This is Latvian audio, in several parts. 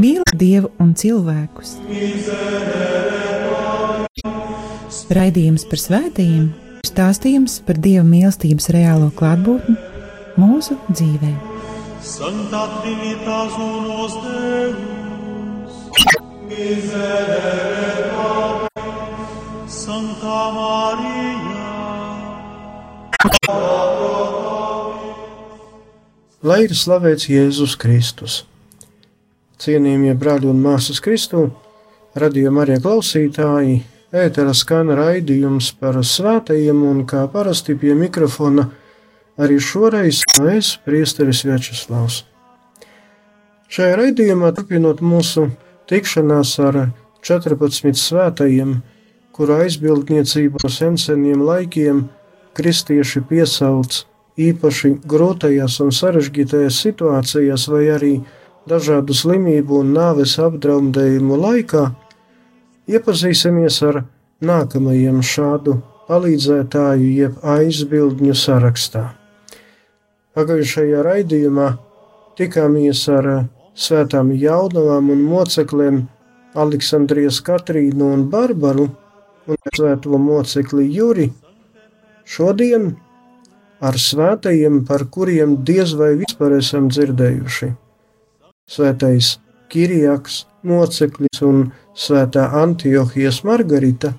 mīlēja Dievu un cilvēkus. Raidījums par svētījumiem ir stāstījums par Dieva mīlestības reālo klātbūtni mūsu dzīvē. Santa Trinitas unos Deus, miserere Patris, Santa Maria, Lai ir slavēts Jēzus Kristus. Cienījamie brāļi un māsas Kristū, radījuma arī klausītāji, ētera skan raidījums par svētajiem un kā parasti pie mikrofona arī šoreiz es, priesteris Večeslavs. Šajā raidījumā turpinot mūsu tikšanās ar 14 svētajiem, kuru aizbildniecību no senseniem laikiem kristieši piesauc īpaši grūtajās un sarežģītajās situācijās vai arī dažādu slimību un nāves apdraudējumu laikā, iepazīsimies ar nākamajiem šādu palīdzētāju jeb aizbildņu sarakstā. Pagājušajā raidījumā tikāmies ar svētām jaunavām un mocekļiem Aleksandrijas Katrīnu un Barbaru un svēto mocekli Juri. Šodien ar svētajiem, par kuriem diez vai vispār esam dzirdējuši. Svētais Kirijaks, moceklis un svētā Antiohijas Margarita,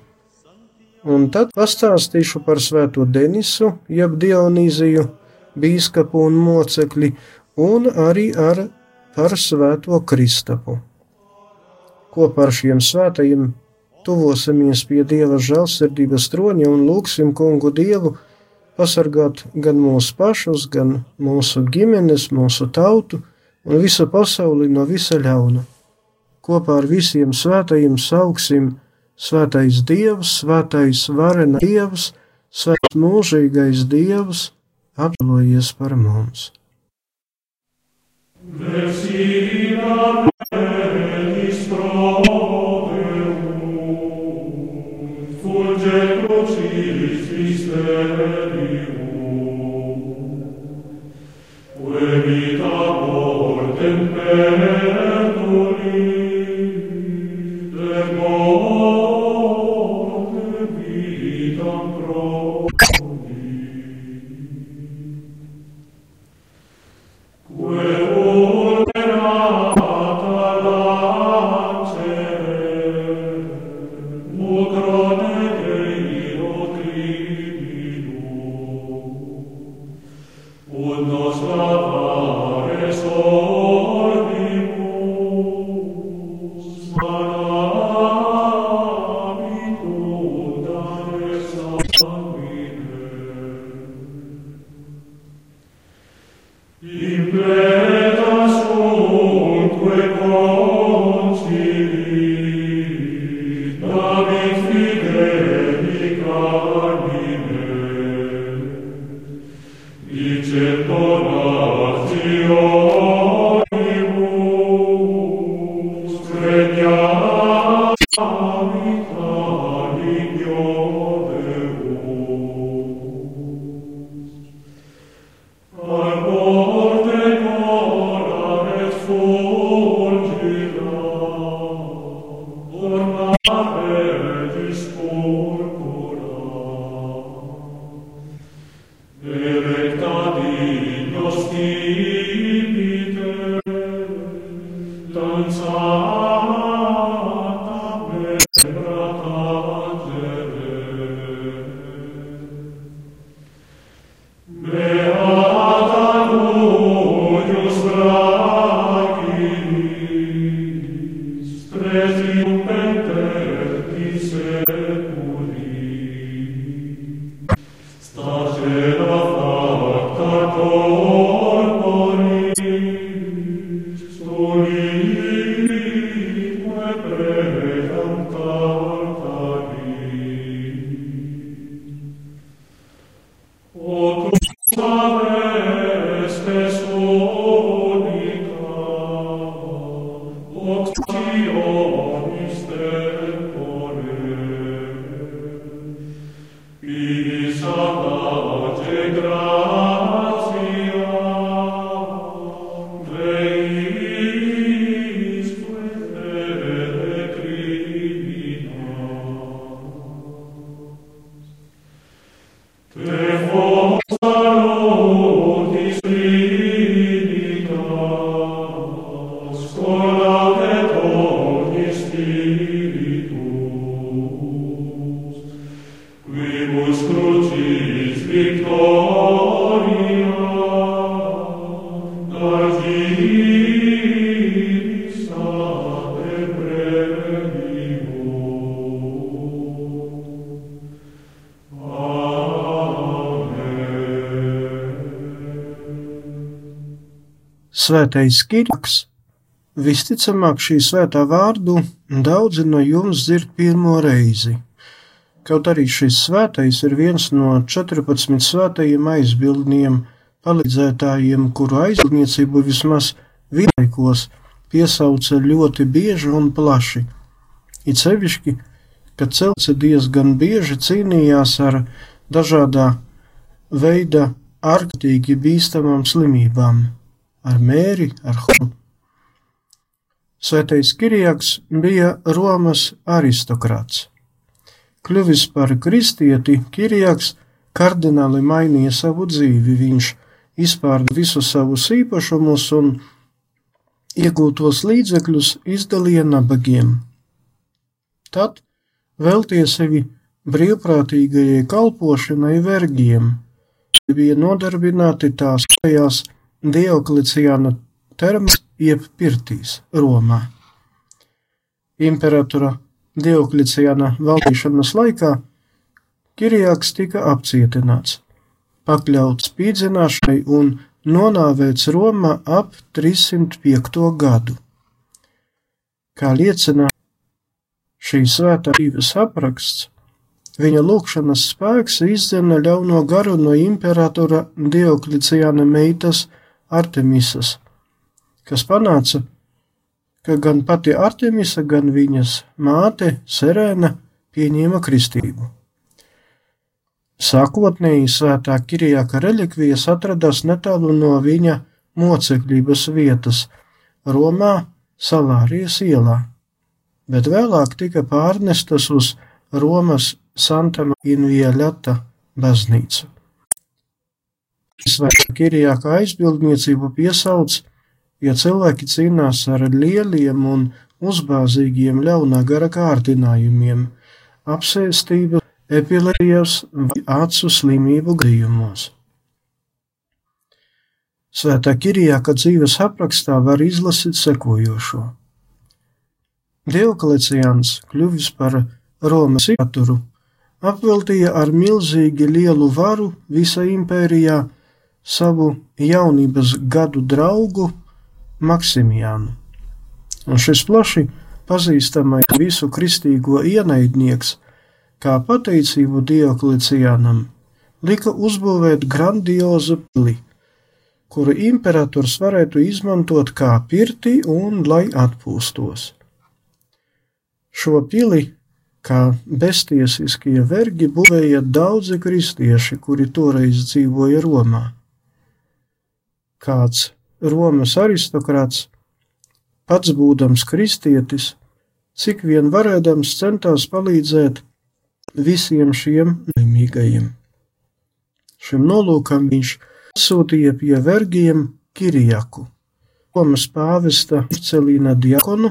un tad pastāstīšu par svēto Denisu, jeb Dionīziju, bīskapu un mocekli, un arī ar par svēto Kristapu. Kopā ar šiem svētajiem tuvosimies pie Dieva žēlsirdības troņa un lūgsim kungu Dievu, pasargāt gan mūsu pašus, gan mūsu ģimenes, mūsu tautu un visu pasauli no visa ļauna. Kopā ar visiem svētajiem sauksim Svētais Dievs, Svētais Varena Dievs, Svētais mūžīgais Dievs, apžēlojies par mums! Venis pro Deum, fulge temperatori Mm-hmm. Svētais Kirjaks. Visticamāk šī svētā vārdu daudzi no jums dzird pirmo reizi. Kaut arī šis svētais ir viens no 14 svētajiem aizbildniem, palīdzētājiem, kuru aizbildniecību vismaz vienlaikos piesauca ļoti bieži un plaši. It sevišķi, ka celce diezgan bieži cīnījās ar dažādā veida ārkārtīgi bīstamām slimībām, ar mēri, ar honu. Svētais Kirijaks bija Romas aristokrāts. Kļuvis par kristieti, Kirijaks kardināli mainīja savu dzīvi. Viņš izpārda visus savus īpašumus un iegūtos līdzekļus izdalīja nabagiem. Tad veltīja sevi brīvprātīgajai kalpošanai vergiem, bija nodarbināti tās tajās Diokliciāna termas jeb pirtīs Romā. Imperatora Diokliciāna valdīšanas laikā Kirijāks tika apcietināts, pakļauts spīdzināšanai un nonāvēts Romā ap 305. gadu. Kā liecina šī svētā dzīves apraksts, viņa lūkšanas spēks izdzena ļauno garu no imperatora Diokliciāna meitas Artemisas, kas panāca, ka gan pati Artemisa, gan viņas māte Serēna pieņēma kristību. Sākotnēji svētā Kirijāka relikvijas atradās netālu no viņa mocekļības vietas Romā Salārijas ielā, bet vēlāk tika pārnestas uz Romas Santa Invielata baznīcu. Svētā Kirijāka aizbildniecību piesauc, ja cilvēki cīnās ar lieliem un uzbāzīgiem ļaunā gara kārdinājumiem, apsēstību, epilējas vai acu slimību gadījumos. Svētā Kirijāka dzīves aprakstā var izlasīt sekojošo. Diokleciāns, kļuvis par Romas imperaturu, apveltīja ar milzīgi lielu varu visā impērijā savu jaunības gadu draugu Maksimijānu. Un šis plaši pazīstamais visu kristīgo ienaidnieks – kā pateicību Diokleciānam, lika uzbūvēt grandiozu pili, kuru imperators varētu izmantot kā pirti un lai atpūstos. Šo pili, kā beztiesiskie vergi, būvēja daudzi kristieši, kuri toreiz dzīvoja Romā. Kāds Romas aristokrāts, pats būdams kristietis, cik vien varēdams centās palīdzēt visiem šiem laimīgajiem. Šim nolūkam viņš sūtīja pie vergiem Kirijaku, Romas pāvesta Celīna diakonu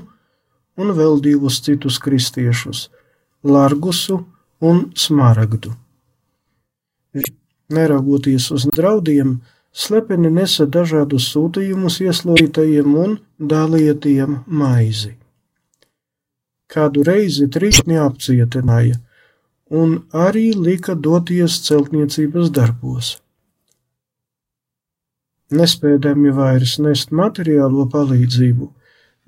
un vēl divus citus kristiešus - Largusu un Smaragdu. Neraugoties uz draudiem, slepeni nesa dažādus sūtījumus ieslodzītajiem un dalīja tiem maizi. Kādu reizi trīs neapcietināja, un arī lika doties celtniecības darbos. Nespēdami vairs nest materiālo palīdzību,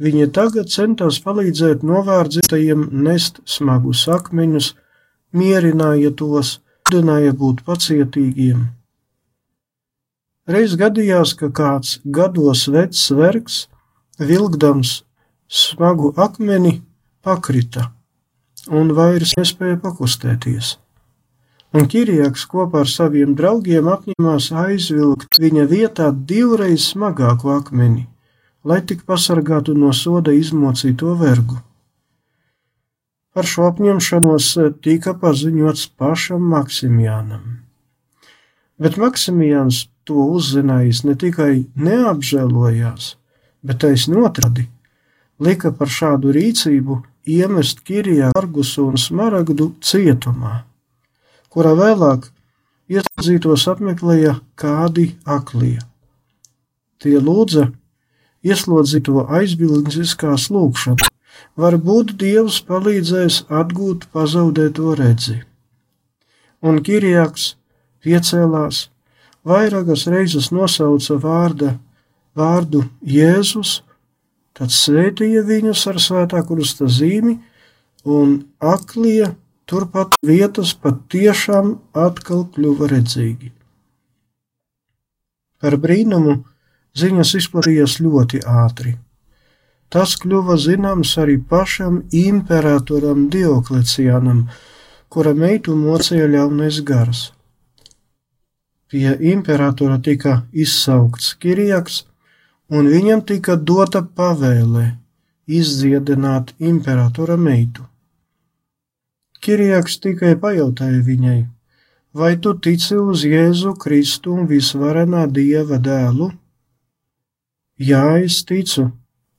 viņi tagad centās palīdzēt novārdzītajiem nest smagus akmeņus, mierināja tos, mudināja būt pacietīgiem. Reiz gadījās, ka kāds gados vecs vergs, vilkdams smagu akmeni, pakrita un vairs nespēja pakustēties. Un Kirijaks kopā ar saviem draugiem apņēmās aizvilkt viņa vietā divreiz smagāku akmeni, lai tik pasargātu no soda izmocīto vergu. Par šo apņemšanos tika paziņots pašam Maksimjānam. Bet Maksimjāns to uzzinājis ne tikai neapžēlojās, bet taisni otrādi lika par šādu rīcību iemest Kirijā Argusu un Smaragdu cietumā, kurā vēlāk ieslodzītos apmeklēja kādi aklie. Tie lūdza ieslodzīto aizbildniskās lūgšanu, varbūt Dievs palīdzēs atgūt pazaudēto redzi. Un Kirijaks piecēlās, vairākas reizes nosauca vārda vārdu Jēzus, tad svētīja viņus ar svētā krusta zīmi, un aklie turpat vietas pat tiešām atkal kļuva redzīgi. Par brīnumu ziņas izplatījās ļoti ātri. Tas kļuva zināms arī pašam imperatoram Dioklecianam, kura meitu mocīja ļaunais gars. Pie imperatora tika izsaukts Kirijaks, un viņam tika dota pavēle izdziedināt imperatora meitu. Kirijaks tikai pajautāja viņai, vai tu tici uz Jēzu Kristu un visvarenā Dieva dēlu? Jā, es ticu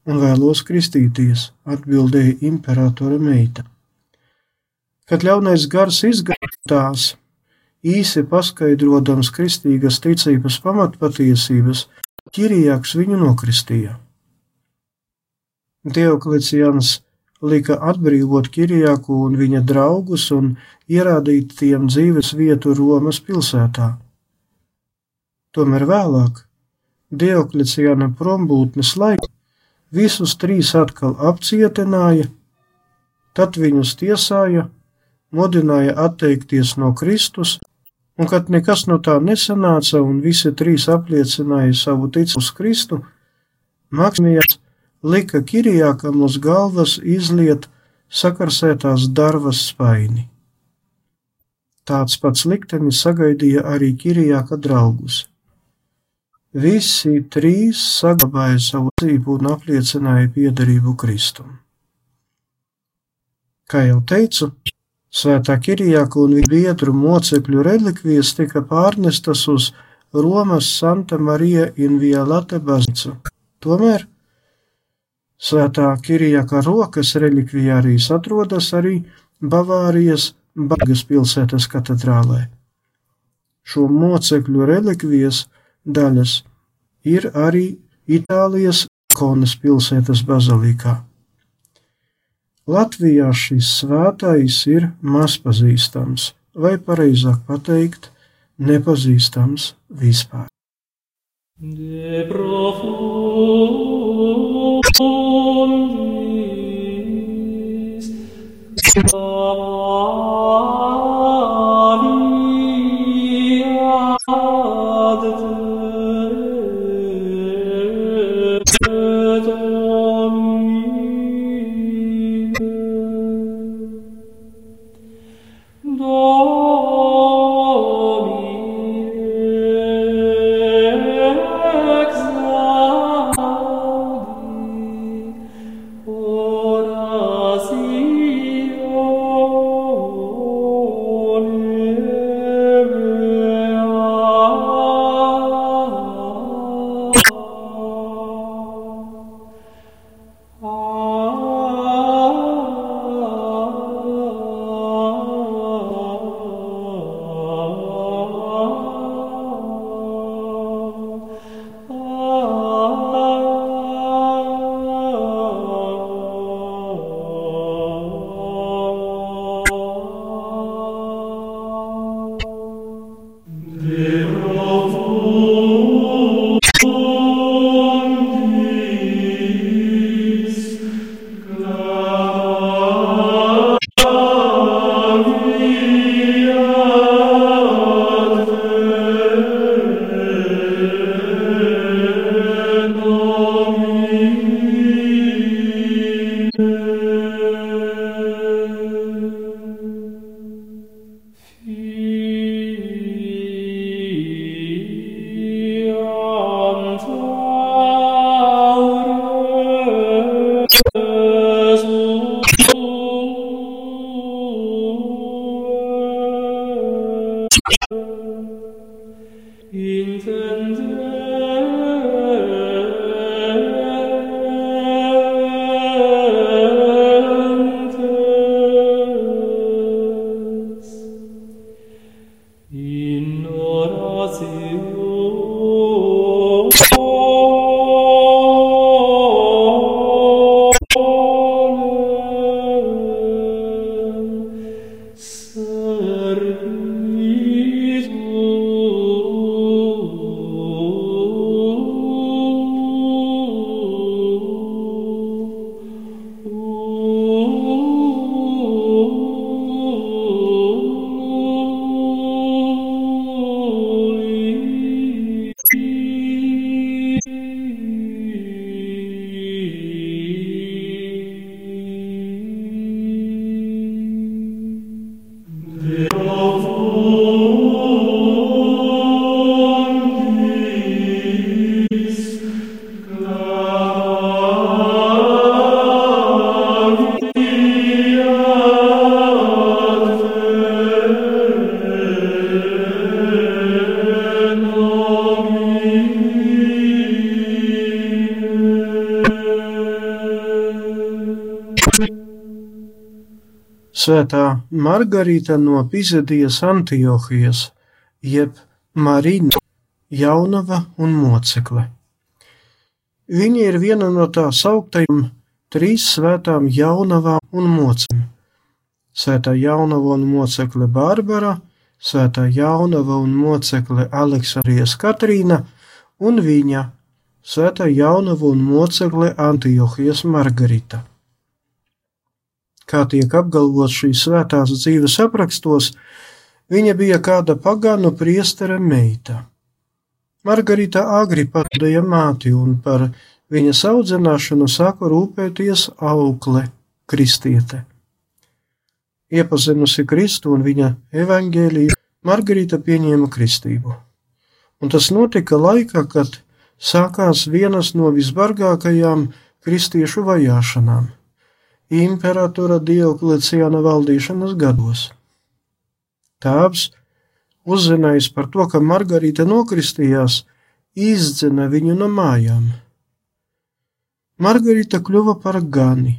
un vēlos kristīties, atbildēja imperatora meita. Kad ļaunais gars izgatās, īsi paskaidrodams kristīgas ticības pamatpatiesības, Kirijāks viņu nokristīja. Dioklecians lika atbrīvot Kirijāku un viņa draugus un ierādīt tiem dzīves vietu Romas pilsētā. Tomēr vēlāk, Diokleciana prombūtnes laikā, visus trīs atkal apcietināja, tad viņus tiesāja, modināja atteikties no Kristus un kad nekas no tā nesanāca un visi trīs apliecināja savu ticību uz Kristu, Maksimijans lika Kirijākam uz galvas izliet sakarsētās darvas spaini. Tāds pats liktenis sagaidīja arī Kirijāka draugus. Visi trīs saglabāja savu dzīvību un apliecināja piederību Kristum. Kā jau teicu, Svētā Kirijāka un viņa biedru mocekļu relikvijas tika pārnestas uz Romas Santa Marija in Violate baznīcu. Tomēr Svētā Kirijāka rokas relikvijārijas atrodas arī Bavārijas Bagas pilsētas katedrālē. Šo mocekļu relikvijas daļas ir arī Itālijas Konas pilsētas bazilikā. Latvijā šis svētais ir mazpazīstams, vai pareizāk pateikt, nepazīstams vispār. De profundis Svētā Margarita no Pizedijas Antiohijas, jeb Marina, jaunava un mocekle. Viņa ir viena no tā sauktajām trīs svētām jaunavām un mocekļiem. Svētā jaunava un mocekle Bārbara, svētā jaunava un mocekle Aleksandrijas Katrīna un viņa, svētā jaunava un mocekle Antiohijas Margarita. Kā tiek apgalvots šīs svētās dzīves aprakstos, viņa bija kāda pagānu priestera meita. Margarita agri padēja māti un par viņas audzināšanu sāka rūpēties aukle, kristiete. Iepazinusi Kristu un viņa evaņģēliju, Margarita pieņēma kristību. Un tas notika laikā, kad sākās vienas no visbargākajām kristiešu vajāšanām - imperatora Diokleciāna valdīšanas gados. Tēvs, uzzinājis par to, ka Margarita nokristījās, izdzena viņu no mājām. Margarita kļuva par gani.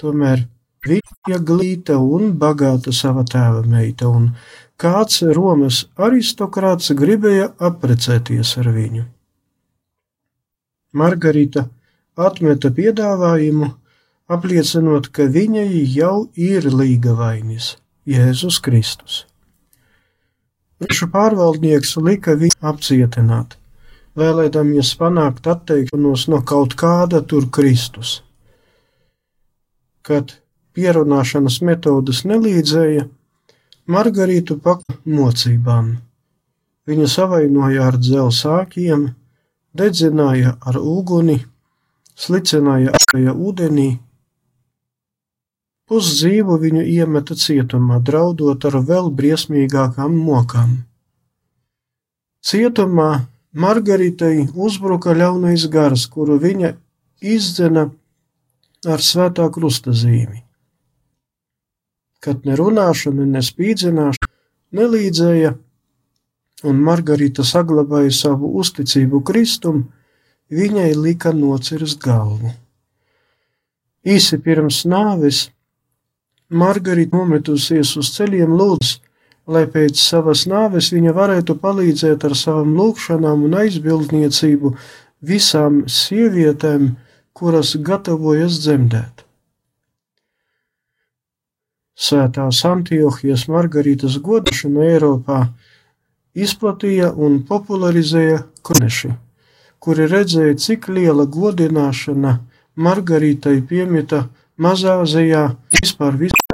Tomēr viņa glīta un bagāta sava tēva meita, un kāds Romas aristokrāts gribēja apprecēties ar viņu. Margarita atmeta piedāvājumu, apliecinot, ka viņai jau ir līga vainis - Jēzus Kristus. Priekšu pārvaldnieks lika viņu apcietināt, vēlēdamies panākt atteikšanos no kaut kāda tur Kristus. Kad pierunāšanas metodas nelīdzēja, Margarītu paka mocībām. Viņu savainoja ar dzelsākiem, dedzināja ar uguni, slicināja apēja ūdenī, pusdzīvu viņu iemeta cietumā, draudot ar vēl briesmīgākām mokām. Cietumā Margaritai uzbruka ļaunais gars, kuru viņa izdzena ar svētā krusta zīmi. Kad ne runāšana, ne spīdzināšana nelīdzēja, un Margarita saglabāja savu uzticību Kristum, viņai lika nocirst galvu. Īsi pirms nāves Margarita nometusies uz ceļiem lūdz, lai pēc savas nāves viņa varētu palīdzēt ar savām lūgšanām un aizbildniecību visām sievietēm, kuras gatavojas dzemdēt. Svētās Antiohijas Margaritas godašana Eiropā izplatīja un popularizēja kroneši, kuri redzēja, cik liela godināšana Margaritai piemita Mazāzijā, vispār visā